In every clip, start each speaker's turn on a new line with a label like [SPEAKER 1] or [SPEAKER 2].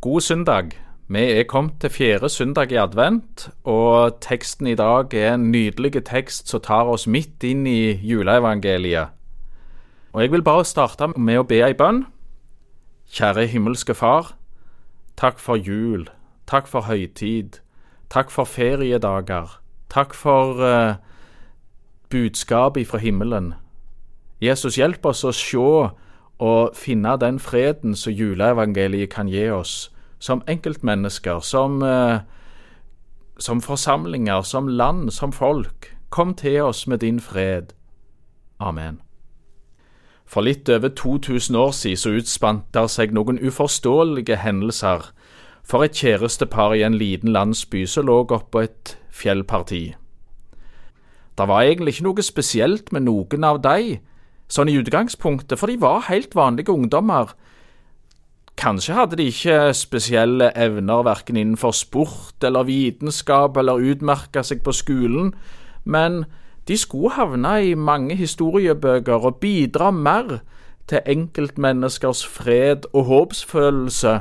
[SPEAKER 1] God søndag. Vi er kommet til fjerde søndag i advent, og teksten i dag er en nydelig tekst som tar oss midt inn i juleevangeliet. Og Jeg vil bare starte med å be ei bønn. Kjære himmelske Far. Takk for jul. Takk for høytid. Takk for feriedager. Takk for uh, budskapet fra himmelen. Jesus, hjelp oss å se og finne den freden som juleevangeliet kan gi oss, som enkeltmennesker, som, eh, som forsamlinger, som land, som folk. Kom til oss med din fred. Amen. For litt over 2000 år siden så utspant der seg noen uforståelige hendelser for et kjærestepar i en liten landsby som lå oppå et fjellparti. Det var egentlig ikke noe spesielt med noen av de, sånn i utgangspunktet, for de var helt vanlige ungdommer. Kanskje hadde de ikke spesielle evner verken innenfor sport eller vitenskap eller utmerka seg på skolen, men de skulle havne i mange historiebøker og bidra mer til enkeltmenneskers fred og håpsfølelse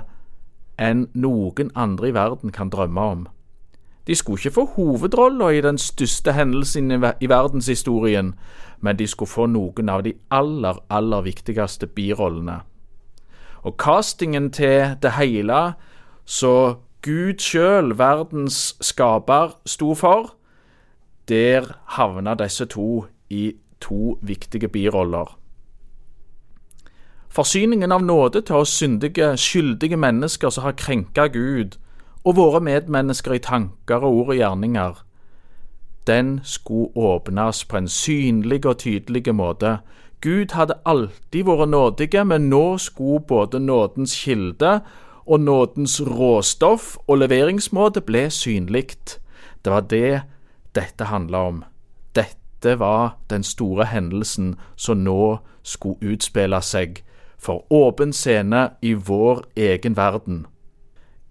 [SPEAKER 1] enn noen andre i verden kan drømme om. De skulle ikke få hovedrolla i den største hendelsen i verdenshistorien, men de skulle få noen av de aller, aller viktigste birollene. Og castingen til det hele, så Gud sjøl, verdens skaper, sto for, der havna disse to i to viktige biroller. Forsyningen av nåde til oss syndige, skyldige mennesker som har krenka Gud, og våre medmennesker i tanker og ord og gjerninger, den skulle åpnes på en synlig og tydelig måte. Gud hadde alltid vært nådige, men nå skulle både nådens kilde og nådens råstoff og leveringsmåte bli synlig. Det var det dette handla om. Dette var den store hendelsen som nå skulle utspille seg for åpen scene i vår egen verden.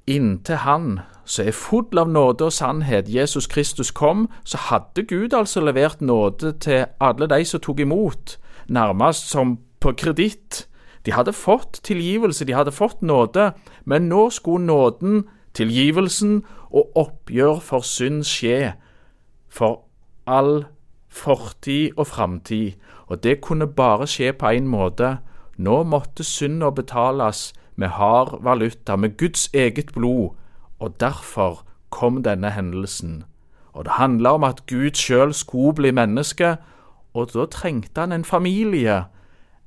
[SPEAKER 1] Inntil Han, som er full av nåde og sannhet, Jesus Kristus kom, så hadde Gud altså levert nåde til alle de som tok imot, nærmest som på kreditt. De hadde fått tilgivelse, de hadde fått nåde, men nå skulle nåden, tilgivelsen og oppgjør for synd skje, for all fortid og framtid, og det kunne bare skje på én måte. Nå måtte synda betales med har valuta, med Guds eget blod, og derfor kom denne hendelsen. Og det handla om at Gud sjøl skulle bli menneske, og da trengte han en familie,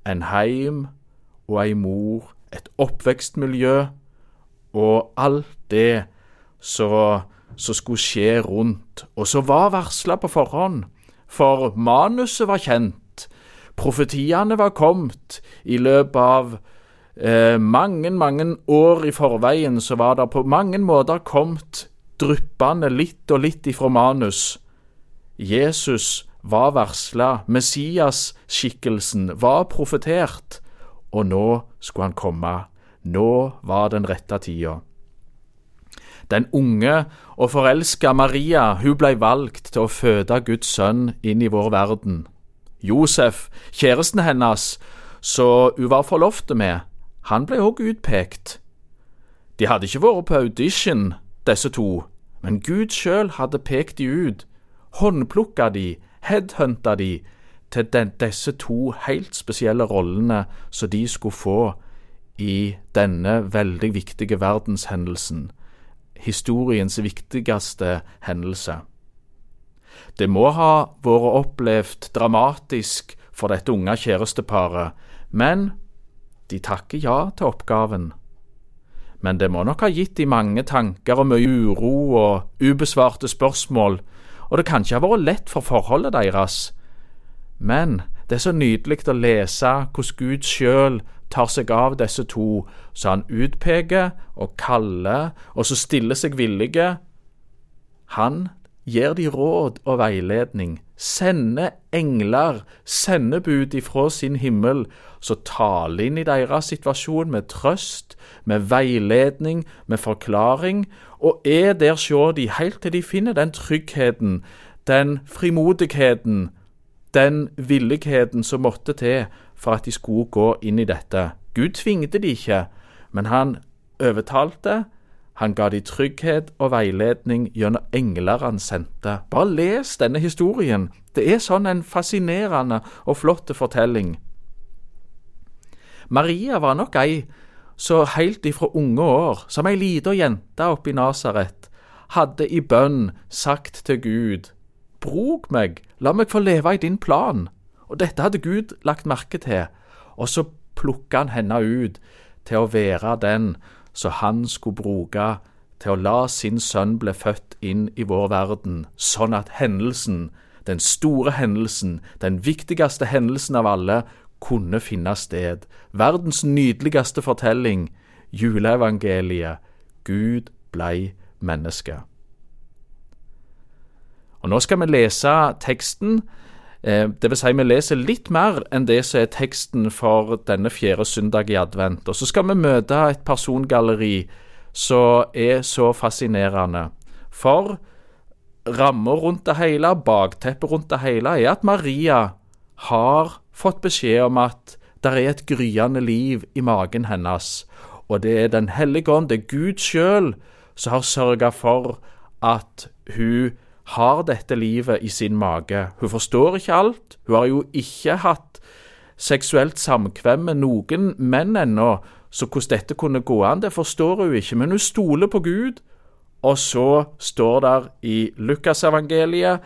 [SPEAKER 1] en heim og ei mor, et oppvekstmiljø og alt det som skulle skje rundt, og som var varsla på forhånd, for manuset var kjent, profetiene var kommet i løpet av eh, mange, mange år i forveien så var det på mange måter kommet dryppende litt og litt ifra manus. Jesus var varsla, Messias-skikkelsen var profetert, og nå skulle han komme. Nå var den rette tida. Den unge og forelska Maria hun ble valgt til å føde Guds sønn inn i vår verden. Josef, kjæresten hennes, så hun var forlovt med, han ble òg utpekt. De hadde ikke vært på audition, disse to, men Gud sjøl hadde pekt de ut, håndplukka de, headhunta de, til den, disse to helt spesielle rollene som de skulle få i denne veldig viktige verdenshendelsen, historiens viktigste hendelse. Det må ha vært opplevd dramatisk for dette unge kjæresteparet, men de takker ja til oppgaven. Men det må nok ha gitt de mange tanker og mye uro og ubesvarte spørsmål, og det kan ikke ha vært lett for forholdet deres. Men det er så nydelig å lese hvordan Gud sjøl tar seg av disse to, så han utpeker og kaller, og så stiller seg villige. Han gir de råd og veiledning, sender engler, sendebud ifra sin himmel, som taler inn i deres situasjon med trøst, med veiledning, med forklaring, og er der sjå de helt til de finner den tryggheten, den frimodigheten, den villigheten som måtte til for at de skulle gå inn i dette. Gud tvingte de ikke, men han overtalte, han ga de trygghet og veiledning gjennom engler han sendte. Bare les denne historien. Det er sånn en fascinerende og flott fortelling. Maria var nok ei så heilt ifra unge år, som ei lita jente oppe Nasaret, hadde i bønn sagt til Gud, Bruk meg, la meg få leve i din plan. Og dette hadde Gud lagt merke til, og så plukka han henne ut til å være den som han skulle bruke til å la sin sønn bli født inn i vår verden, sånn at hendelsen, den store hendelsen, den viktigste hendelsen av alle, kunne finne sted. Verdens nydeligste fortelling, juleevangeliet, Gud blei menneske. Og Nå skal vi lese teksten, det vil si vi leser litt mer enn det som er teksten for denne fjerde søndag i advent. Og så skal vi møte et persongalleri som er så fascinerende. For ramma rundt det hele, bakteppet rundt det hele, er at Maria har fått beskjed om at det er et gryende liv i magen hennes, og det er Den hellige ånd, det er Gud sjøl, som har sørga for at hun har dette livet i sin mage. Hun forstår ikke alt. Hun har jo ikke hatt seksuelt samkvem med noen menn ennå, så hvordan dette kunne gå an, det forstår hun ikke. Men hun stoler på Gud, og så står det i Lukasevangeliet,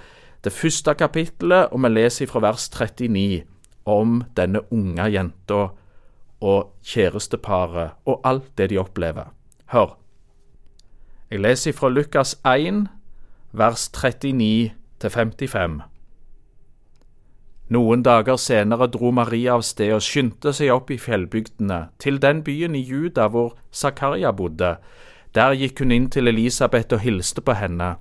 [SPEAKER 1] det første kapittelet, og vi leser fra vers 39 om denne unge jenta og kjæresteparet og alt det de opplever. Hør. Jeg leser fra Lukas 1, vers 39 55. Noen dager senere dro Maria av sted og skyndte seg opp i fjellbygdene, til den byen i Juda hvor Zakaria bodde. Der gikk hun inn til Elisabeth og hilste på henne.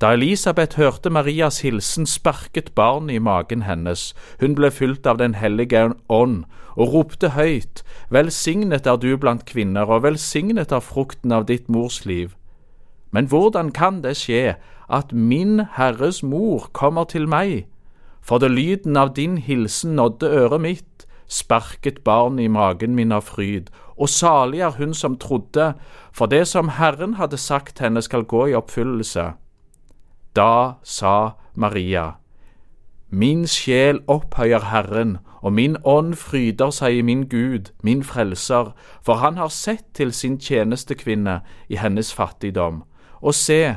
[SPEAKER 1] Da Elisabeth hørte Marias hilsen, sparket barnet i magen hennes. Hun ble fylt av Den hellige ånd og ropte høyt, Velsignet er du blant kvinner, og velsignet er frukten av ditt mors liv. Men hvordan kan det skje at min Herres mor kommer til meg? For det lyden av din hilsen nådde øret mitt, sparket barn i magen min av fryd, og salig er hun som trodde, for det som Herren hadde sagt henne skal gå i oppfyllelse. Da sa Maria, Min sjel opphøyer Herren, og min ånd fryder seg i min Gud, min frelser, for han har sett til sin tjenestekvinne i hennes fattigdom. Og se,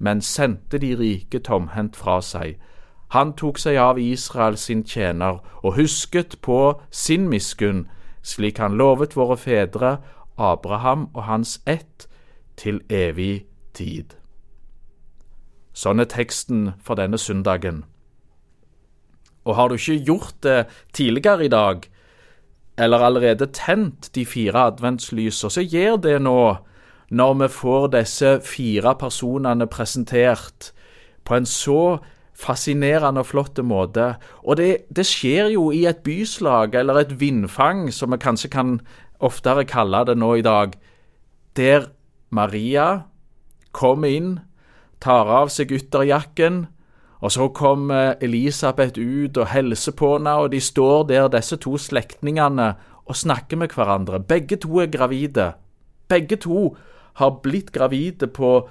[SPEAKER 1] men sendte de rike tomhendt fra seg. Han tok seg av Israel sin tjener og husket på sin miskunn, slik han lovet våre fedre, Abraham og hans ett, til evig tid. Sånn er teksten for denne søndagen. Og har du ikke gjort det tidligere i dag, eller allerede tent de fire adventslysene, så gjør det nå når vi får disse fire personene presentert på en så fascinerende og flott måte. Og det, det, skjer jo i et byslag, eller et vindfang, som vi kanskje kan oftere kalle det nå i dag, der Maria kommer inn tar av seg ytterjakken, og så kommer Elisabeth ut og hilser på henne, og de står der, disse to slektningene, og snakker med hverandre. Begge to er gravide. Begge to har blitt gravide på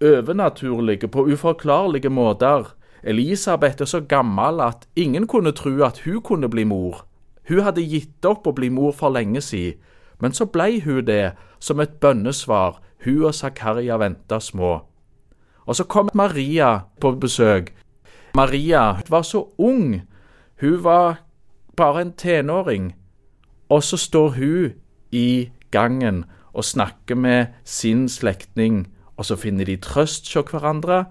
[SPEAKER 1] overnaturlige, på uforklarlige måter. Elisabeth er så gammel at ingen kunne tro at hun kunne bli mor. Hun hadde gitt opp å bli mor for lenge siden, men så blei hun det, som et bønnesvar. Hun og Zakaria venta små. Og så kom Maria på besøk. Maria var så ung. Hun var bare en tenåring. Og så står hun i gangen og snakker med sin slektning, og så finner de trøst hos hverandre.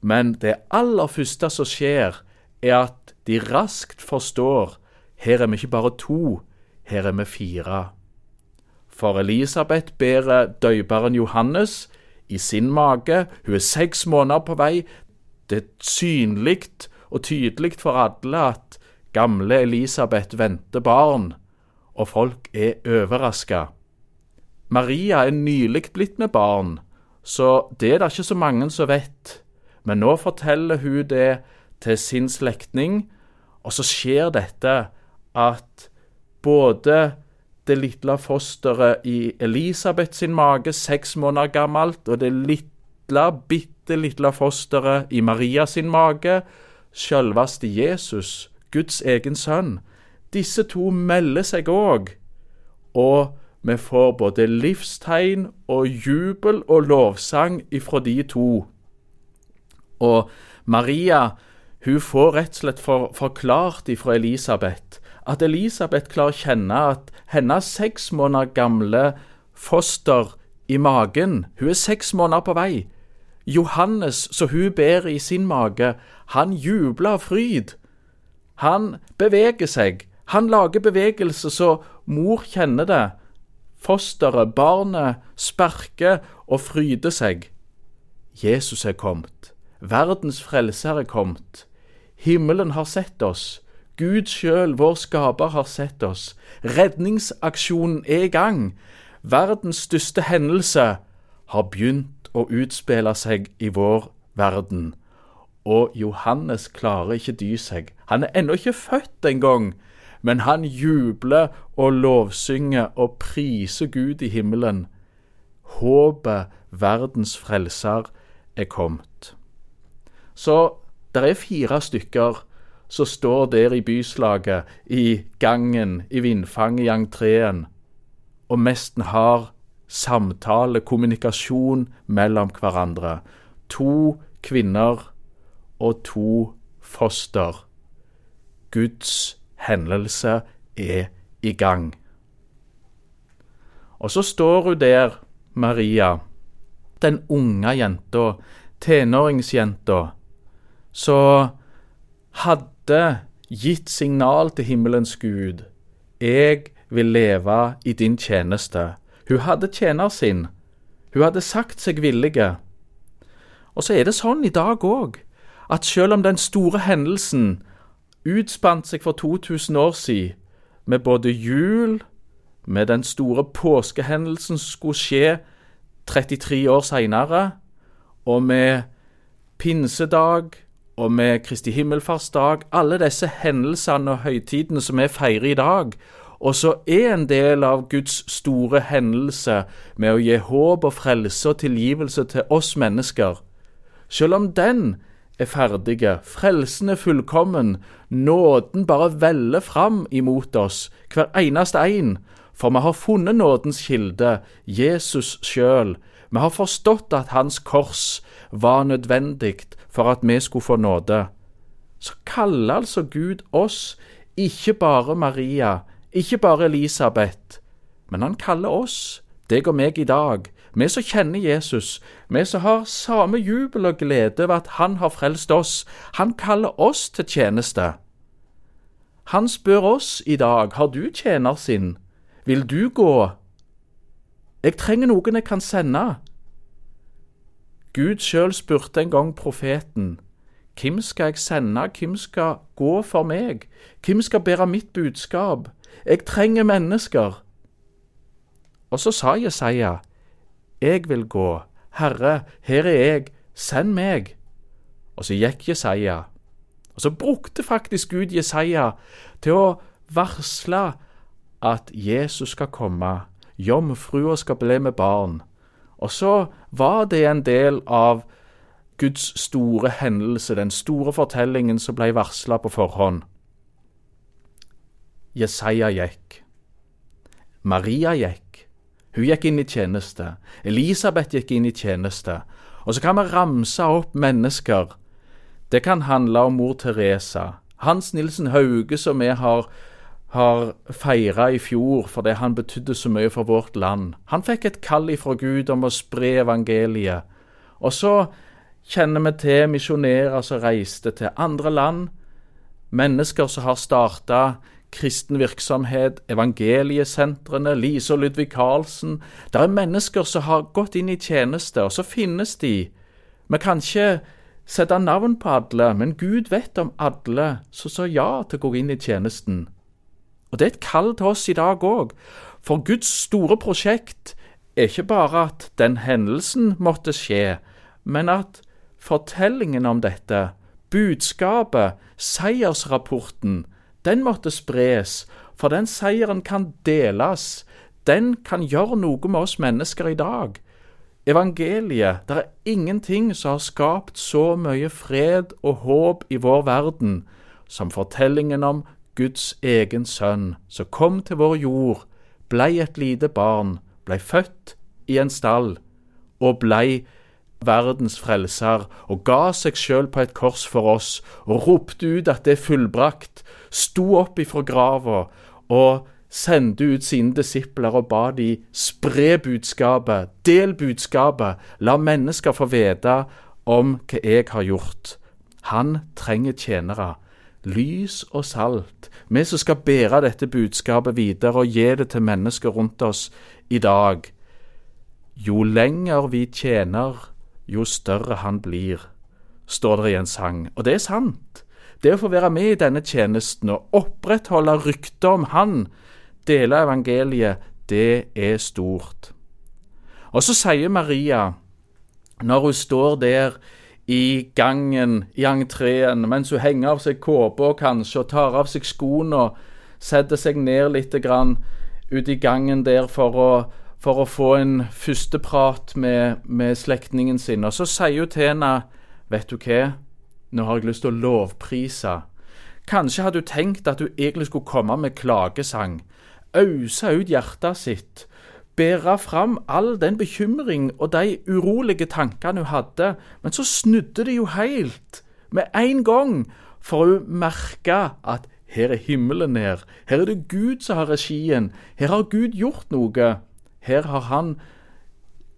[SPEAKER 1] Men det aller første som skjer, er at de raskt forstår her er vi ikke bare to, her er vi fire. For Elisabeth bærer døyperen Johannes i sin mage. Hun er seks måneder på vei. Det er synlig og tydelig for alle at gamle Elisabeth venter barn, og folk er overraska. Maria er nylig blitt med barn, så det er det ikke så mange som vet. Men nå forteller hun det til sin slektning, og så skjer dette at både det lille fosteret i Elisabeth sin mage, seks måneder gammelt, og det lille, bitte lille fosteret i Maria sin mage, selveste Jesus, Guds egen sønn. Disse to melder seg òg, og vi får både livstegn og jubel og lovsang ifra de to. Og Maria hun får rett og slett for, forklart ifra Elisabeth at Elisabeth klarer å kjenne at hennes seks måneder gamle foster i magen Hun er seks måneder på vei. Johannes, som hun bærer i sin mage, han jubler av fryd. Han beveger seg. Han lager bevegelse så mor kjenner det. Fosteret, barnet, sparker og fryder seg. Jesus er kommet. Verdens frelser er kommet. Himmelen har sett oss. Gud sjøl, vår skaper, har sett oss. Redningsaksjonen er i gang. Verdens største hendelse har begynt å utspille seg i vår verden. Og Johannes klarer ikke dy seg. Han er ennå ikke født engang, men han jubler og lovsynger og priser Gud i himmelen. Håpet verdens frelser er kommet. Så det er fire stykker som står der i byslaget, i gangen, i vindfanget i entreen, og nesten har samtale, kommunikasjon mellom hverandre. To kvinner og to foster. Guds hendelse er i gang. Og så står hun der, Maria, den unge jenta, tenåringsjenta, som hadde gitt signal til himmelens Gud. Jeg vil leve i din tjeneste. Hun hadde tjener sin. Hun hadde sagt seg villige. Og så er det sånn i dag òg, at selv om den store hendelsen utspant seg for 2000 år siden, med både jul, med den store påskehendelsen som skulle skje 33 år seinere, og med pinsedag og med Kristi himmelfartsdag, alle disse hendelsene og høytidene som vi feirer i dag, og så er en del av Guds store hendelse med å gi håp og frelse og tilgivelse til oss mennesker. Selv om den er ferdige, frelsen er fullkommen, nåden bare veller fram imot oss, hver eneste en, for vi har funnet nådens kilde, Jesus sjøl. Vi har forstått at hans kors var nødvendig for at vi skulle få nåde. Så kaller altså Gud oss, ikke bare Maria, ikke bare Elisabeth, men han kaller oss, deg og meg i dag, vi som kjenner Jesus, vi som har samme jubel og glede over at han har frelst oss. Han kaller oss til tjeneste. Han spør oss i dag, har du tjener sin, vil du gå? Jeg trenger noen jeg kan sende. Gud sjøl spurte en gang profeten, hvem skal jeg sende, hvem skal gå for meg, hvem skal bære mitt budskap, jeg trenger mennesker. Og så sa Jesaja, jeg vil gå, Herre, her er jeg, send meg. Og så gikk Jesaja. Og så brukte faktisk Gud Jesaja til å varsle at Jesus skal komme, jomfrua skal bli med barn. Og så var det en del av Guds store hendelse, den store fortellingen som ble varsla på forhånd. Jesaja gikk. Maria gikk. Hun gikk inn i tjeneste. Elisabeth gikk inn i tjeneste. Og så kan vi ramse opp mennesker. Det kan handle om mor Teresa. Hans Nilsen Hauge, som vi har har feira i fjor fordi han betydde så mye for vårt land. Han fikk et kall ifra Gud om å spre evangeliet. Og så kjenner vi til misjonærer som reiste til andre land, mennesker som har starta kristen virksomhet, evangeliesentrene, Lise og Ludvig Karlsen. Det er mennesker som har gått inn i tjeneste, og så finnes de. Vi kan ikke sette navn på alle, men Gud vet om alle som sa ja til å gå inn i tjenesten. Og Det er et kall til oss i dag òg, for Guds store prosjekt er ikke bare at den hendelsen måtte skje, men at fortellingen om dette, budskapet, seiersrapporten, den måtte spres, for den seieren kan deles. Den kan gjøre noe med oss mennesker i dag. Evangeliet Det er ingenting som har skapt så mye fred og håp i vår verden som fortellingen om Guds egen sønn, som kom til vår jord, blei et lite barn, blei født i en stall og blei verdens frelser og ga seg sjøl på et kors for oss og ropte ut at det er fullbrakt, sto opp ifra grava og sendte ut sine disipler og ba de spre budskapet, del budskapet, la mennesker få vite om hva jeg har gjort. Han trenger tjenere, lys og salt, vi som skal bære dette budskapet videre og gi det til mennesker rundt oss i dag. Jo lenger vi tjener, jo større han blir, står det i en sang. Og det er sant. Det å få være med i denne tjenesten og opprettholde ryktet om Han, dele evangeliet, det er stort. Og så sier Maria, når hun står der i gangen, i entreen, mens hun henger av seg kåpa kanskje, og tar av seg skoene og setter seg ned litt grann ute i gangen der for å, for å få en førsteprat med, med slektningen sin. Og så sier hun til henne, vet du hva, nå har jeg lyst til å lovprise. Kanskje hadde hun tenkt at hun egentlig skulle komme med klagesang, ause ut hjertet sitt, bære fram all den bekymring og de urolige tankene hun hadde, men så snudde det jo helt med en gang, for hun merka at her er himmelen her, her er det Gud som har regien, her har Gud gjort noe, her har han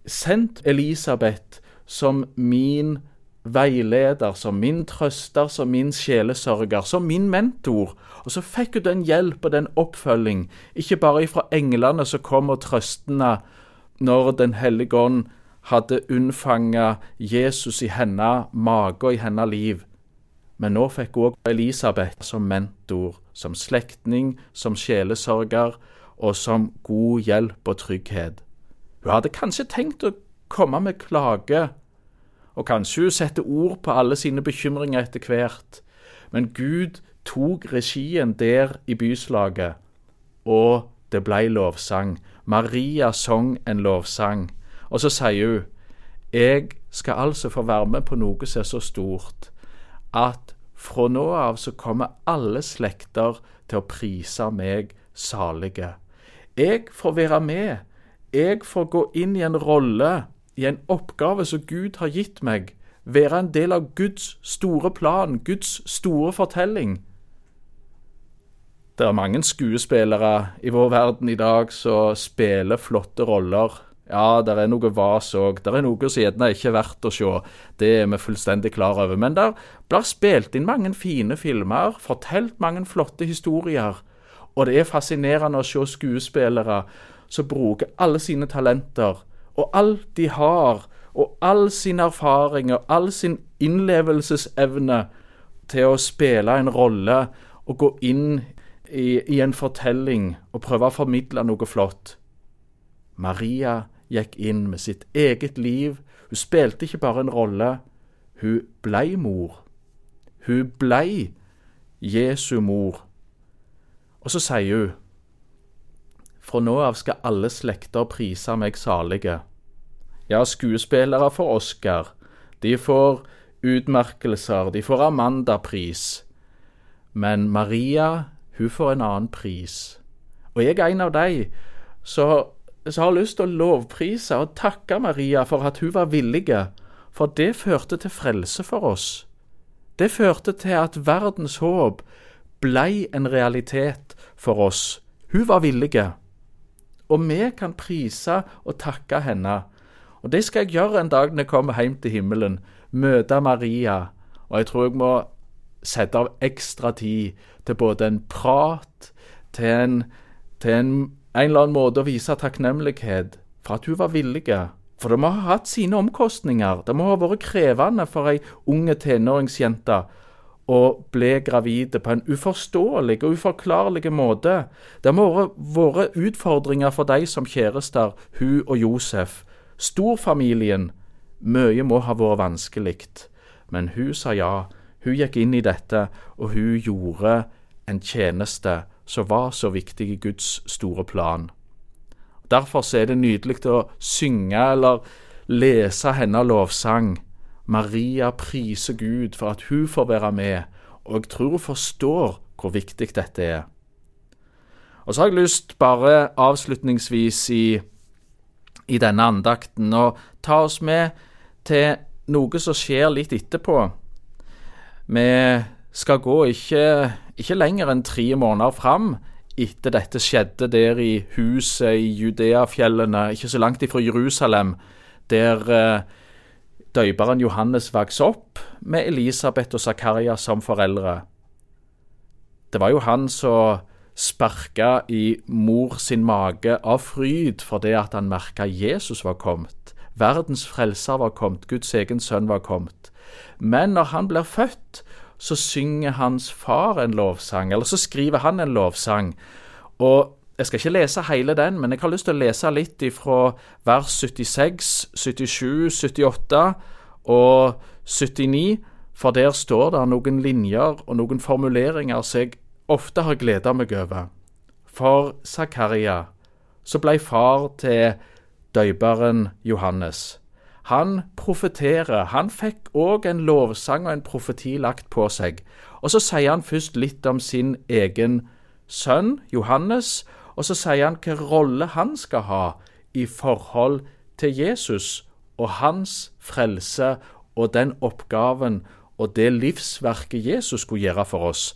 [SPEAKER 1] sendt Elisabeth som min veileder, som min trøster, som min sjelesørger, som min mentor. Og så fikk hun den hjelp og den oppfølging, ikke bare ifra englene som kom og trøstende når Den hellige ånd hadde unnfanga Jesus i henne mage og i henne liv. Men nå fikk hun òg Elisabeth som mentor, som slektning, som sjelesørger og som god hjelp og trygghet. Hun hadde kanskje tenkt å komme med klage og kanskje hun setter ord på alle sine bekymringer etter hvert. Men Gud tok regien der i byslaget, og det blei lovsang. Maria sang en lovsang. Og så sier hun, jeg skal altså få være med på noe som er så stort, at fra nå av så kommer alle slekter til å prise meg salige. Jeg får være med. Jeg får gå inn i en rolle i en oppgave som Gud har gitt meg, være en del av Guds store plan, Guds store fortelling. Det er mange skuespillere i vår verden i dag som spiller flotte roller. Ja, det er noe vas òg. Det er noe som gjerne ikke er verdt å se. Det er vi fullstendig klar over. Men der blir spilt inn mange fine filmer, fortalt mange flotte historier. Og det er fascinerende å se skuespillere som bruker alle sine talenter og alt de har, og all sin erfaring og all sin innlevelsesevne til å spille en rolle og gå inn i, i en fortelling og prøve å formidle noe flott. Maria gikk inn med sitt eget liv. Hun spilte ikke bare en rolle, hun blei mor. Hun blei Jesu mor. Og så sier hun fra nå av skal alle slekter prise meg salige. Ja, skuespillere får Oscar. De får utmerkelser. De får Amanda-pris. Men Maria, hun får en annen pris. Og jeg er en av de som har lyst til å lovprise og takke Maria for at hun var villige, for det førte til frelse for oss. Det førte til at verdens håp blei en realitet for oss. Hun var villige og vi kan prise og takke henne. Og det skal jeg gjøre en dag når jeg kommer hjem til himmelen. Møte Maria. Og jeg tror jeg må sette av ekstra tid til både en prat, til en, til en, en eller annen måte å vise takknemlighet for at hun var villig. For det må ha hatt sine omkostninger. Det må ha vært krevende for ei unge tenåringsjente å ble gravide på en uforståelig og uforklarlig måte. Det må ha vært utfordringer for de som kjærester, hun og Josef. Storfamilien. Mye må ha vært vanskelig. Men hun sa ja. Hun gikk inn i dette, og hun gjorde en tjeneste som var så viktig i Guds store plan. Derfor er det nydelig å synge eller lese hennes lovsang. Maria priser Gud for at hun får være med, og jeg tror hun forstår hvor viktig dette er. Og så har jeg lyst, bare avslutningsvis i, i denne andakten, å ta oss med til noe som skjer litt etterpå. Vi skal gå ikke, ikke lenger enn tre måneder fram etter dette skjedde der i huset i Judeafjellene, ikke så langt ifra Jerusalem, der eh, døyperen Johannes vokste opp med Elisabeth og Zakaria som foreldre. Det var jo han som sparka i mor sin mage av fryd for det at han merka Jesus var kommet. Verdens frelser var kommet, Guds egen sønn var kommet. Men når han blir født, så synger hans far en lovsang, eller så skriver han en lovsang. Og jeg skal ikke lese hele den, men jeg har lyst til å lese litt ifra vers 76, 77, 78 og 79, for der står det noen linjer og noen formuleringer som jeg ofte har gleda meg over. For Zakaria, så blei far til døyperen Johannes. Han profeterer. Han fikk òg en lovsang og en profeti lagt på seg. Og så sier han først litt om sin egen sønn, Johannes, og så sier han hvilken rolle han skal ha i forhold til Jesus og hans frelse og den oppgaven og det livsverket Jesus skulle gjøre for oss.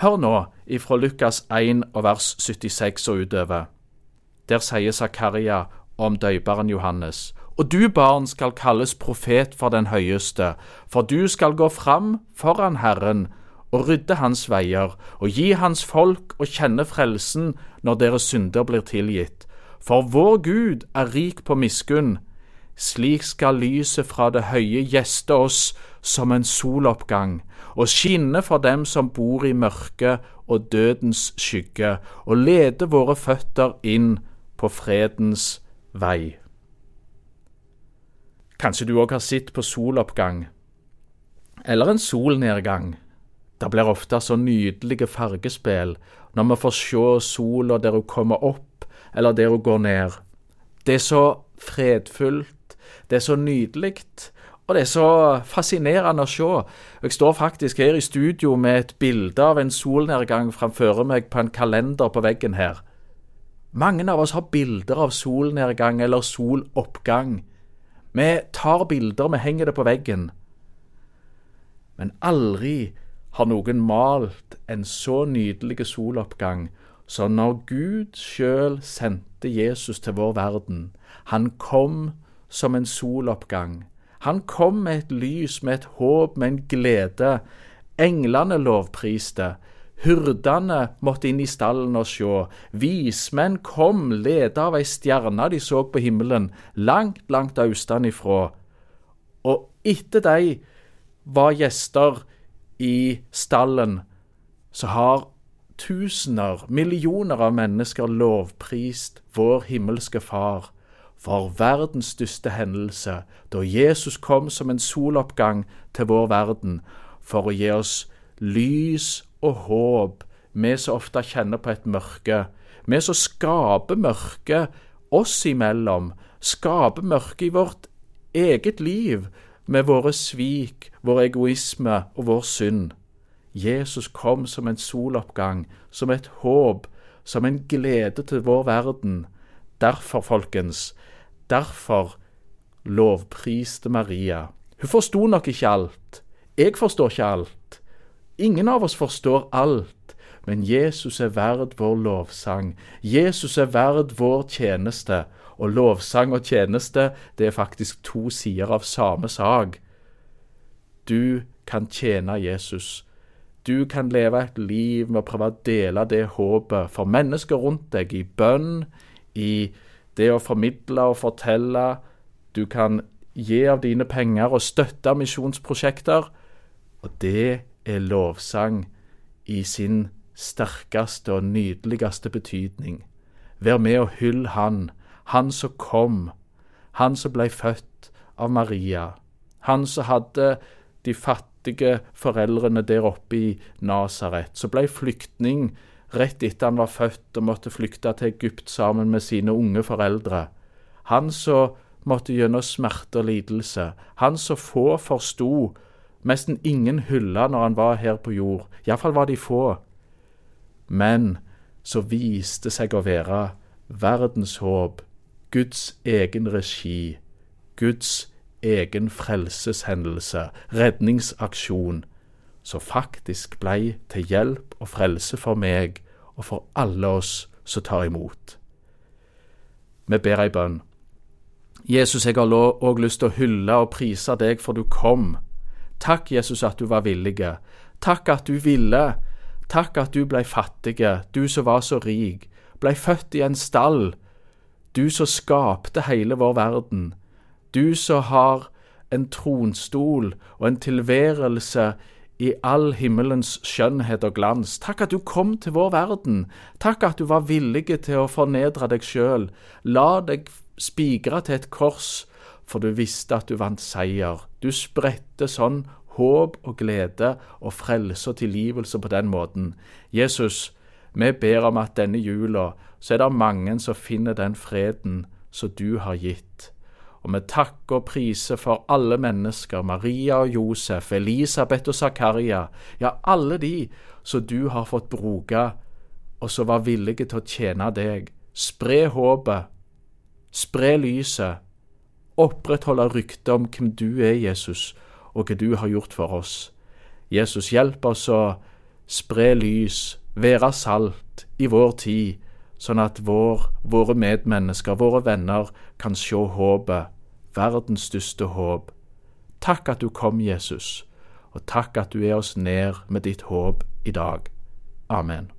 [SPEAKER 1] Hør nå ifra Lukas 1 og vers 76 og utover. Der sier Zakaria om døyperen Johannes. Og du, barn, skal kalles profet for den høyeste, for du skal gå fram foran Herren og rydde hans veier, og gi hans folk å kjenne frelsen når deres synder blir tilgitt. For vår Gud er rik på miskunn. Slik skal lyset fra det høye gjeste oss som en soloppgang, og skinne for dem som bor i mørket og dødens skygge, og lede våre føtter inn på fredens vei. Kanskje du òg har sett på soloppgang, eller en solnedgang. Det blir ofte så nydelige fargespill når vi får se sola der hun kommer opp, eller der hun går ned. Det er så fredfullt, det er så nydelig, og det er så fascinerende å se. Jeg står faktisk her i studio med et bilde av en solnedgang framfor meg på en kalender på veggen her. Mange av oss har bilder av solnedgang eller soloppgang. Vi tar bilder, vi henger det på veggen. Men aldri har noen malt en så nydelig soloppgang som når Gud sjøl sendte Jesus til vår verden. Han kom som en soloppgang. Han kom med et lys, med et håp, med en glede. Englene lovpriste. Hyrdene måtte inn i stallen og sjå. Vismenn kom, ledet av ei stjerne de så på himmelen, langt, langt austanifrå. Og etter de var gjester i stallen, så har tusener, millioner av mennesker lovprist vår himmelske Far for verdens største hendelse, da Jesus kom som en soloppgang til vår verden for å gi oss lys og håp, vi som ofte kjenner på et mørke. Vi som skaper mørke oss imellom, skaper mørke i vårt eget liv med våre svik, vår egoisme og vår synd. Jesus kom som en soloppgang, som et håp, som en glede til vår verden. Derfor, folkens, derfor lovpriste Maria. Hun forsto nok ikke alt. Jeg forstår ikke alt. Ingen av oss forstår alt, men Jesus er verd vår lovsang. Jesus er verd vår tjeneste. Og lovsang og tjeneste, det er faktisk to sider av samme sak. Du kan tjene Jesus. du kan leve et liv med å prøve å dele det håpet for mennesker rundt deg, i bønn, i det å formidle og fortelle. Du kan gi av dine penger og støtte misjonsprosjekter. Og det er lovsang i sin sterkeste og nydeligste betydning. Vær med og hyll Han, Han som kom, Han som ble født av Maria, Han som hadde de fattige foreldrene der oppe i Nasaret, som ble flyktning rett etter han var født og måtte flykte til Egypt sammen med sine unge foreldre. Han som måtte gjennom smerte og lidelse. Han som få forsto, nesten ingen hylla når han var her på jord. Iallfall var de få. Men så viste seg å være verdens håp, Guds egen regi, Guds egen frelseshendelse, redningsaksjon, som faktisk blei til hjelp og frelse for meg og for alle oss som tar imot. Vi ber ei bønn. Jesus, jeg har òg lyst til å hylle og prise deg for du kom. Takk, Jesus, at du var villige. Takk at du ville. Takk at du blei fattige, du som var så rik, blei født i en stall. Du som skapte hele vår verden. Du som har en tronstol og en tilværelse i all himmelens skjønnhet og glans. Takk at du kom til vår verden. Takk at du var villig til å fornedre deg sjøl. La deg spigre til et kors, for du visste at du vant seier. Du spredte sånn håp og glede og frelse og tilgivelse på den måten. Jesus, vi ber om at denne jula så er det mange som finner den freden som du har gitt. Og vi takker og priser for alle mennesker, Maria og Josef, Elisabeth og Zakaria, ja, alle de som du har fått bruke, og som var villige til å tjene deg. Spre håpet, spre lyset, opprettholde ryktet om hvem du er, Jesus, og hva du har gjort for oss. Jesus, hjelp oss å spre lys, være salt i vår tid, sånn at vår, våre medmennesker, våre venner, kan se håpet, verdens største håp. Takk at du kom, Jesus, og takk at du er oss ned med ditt håp i dag. Amen.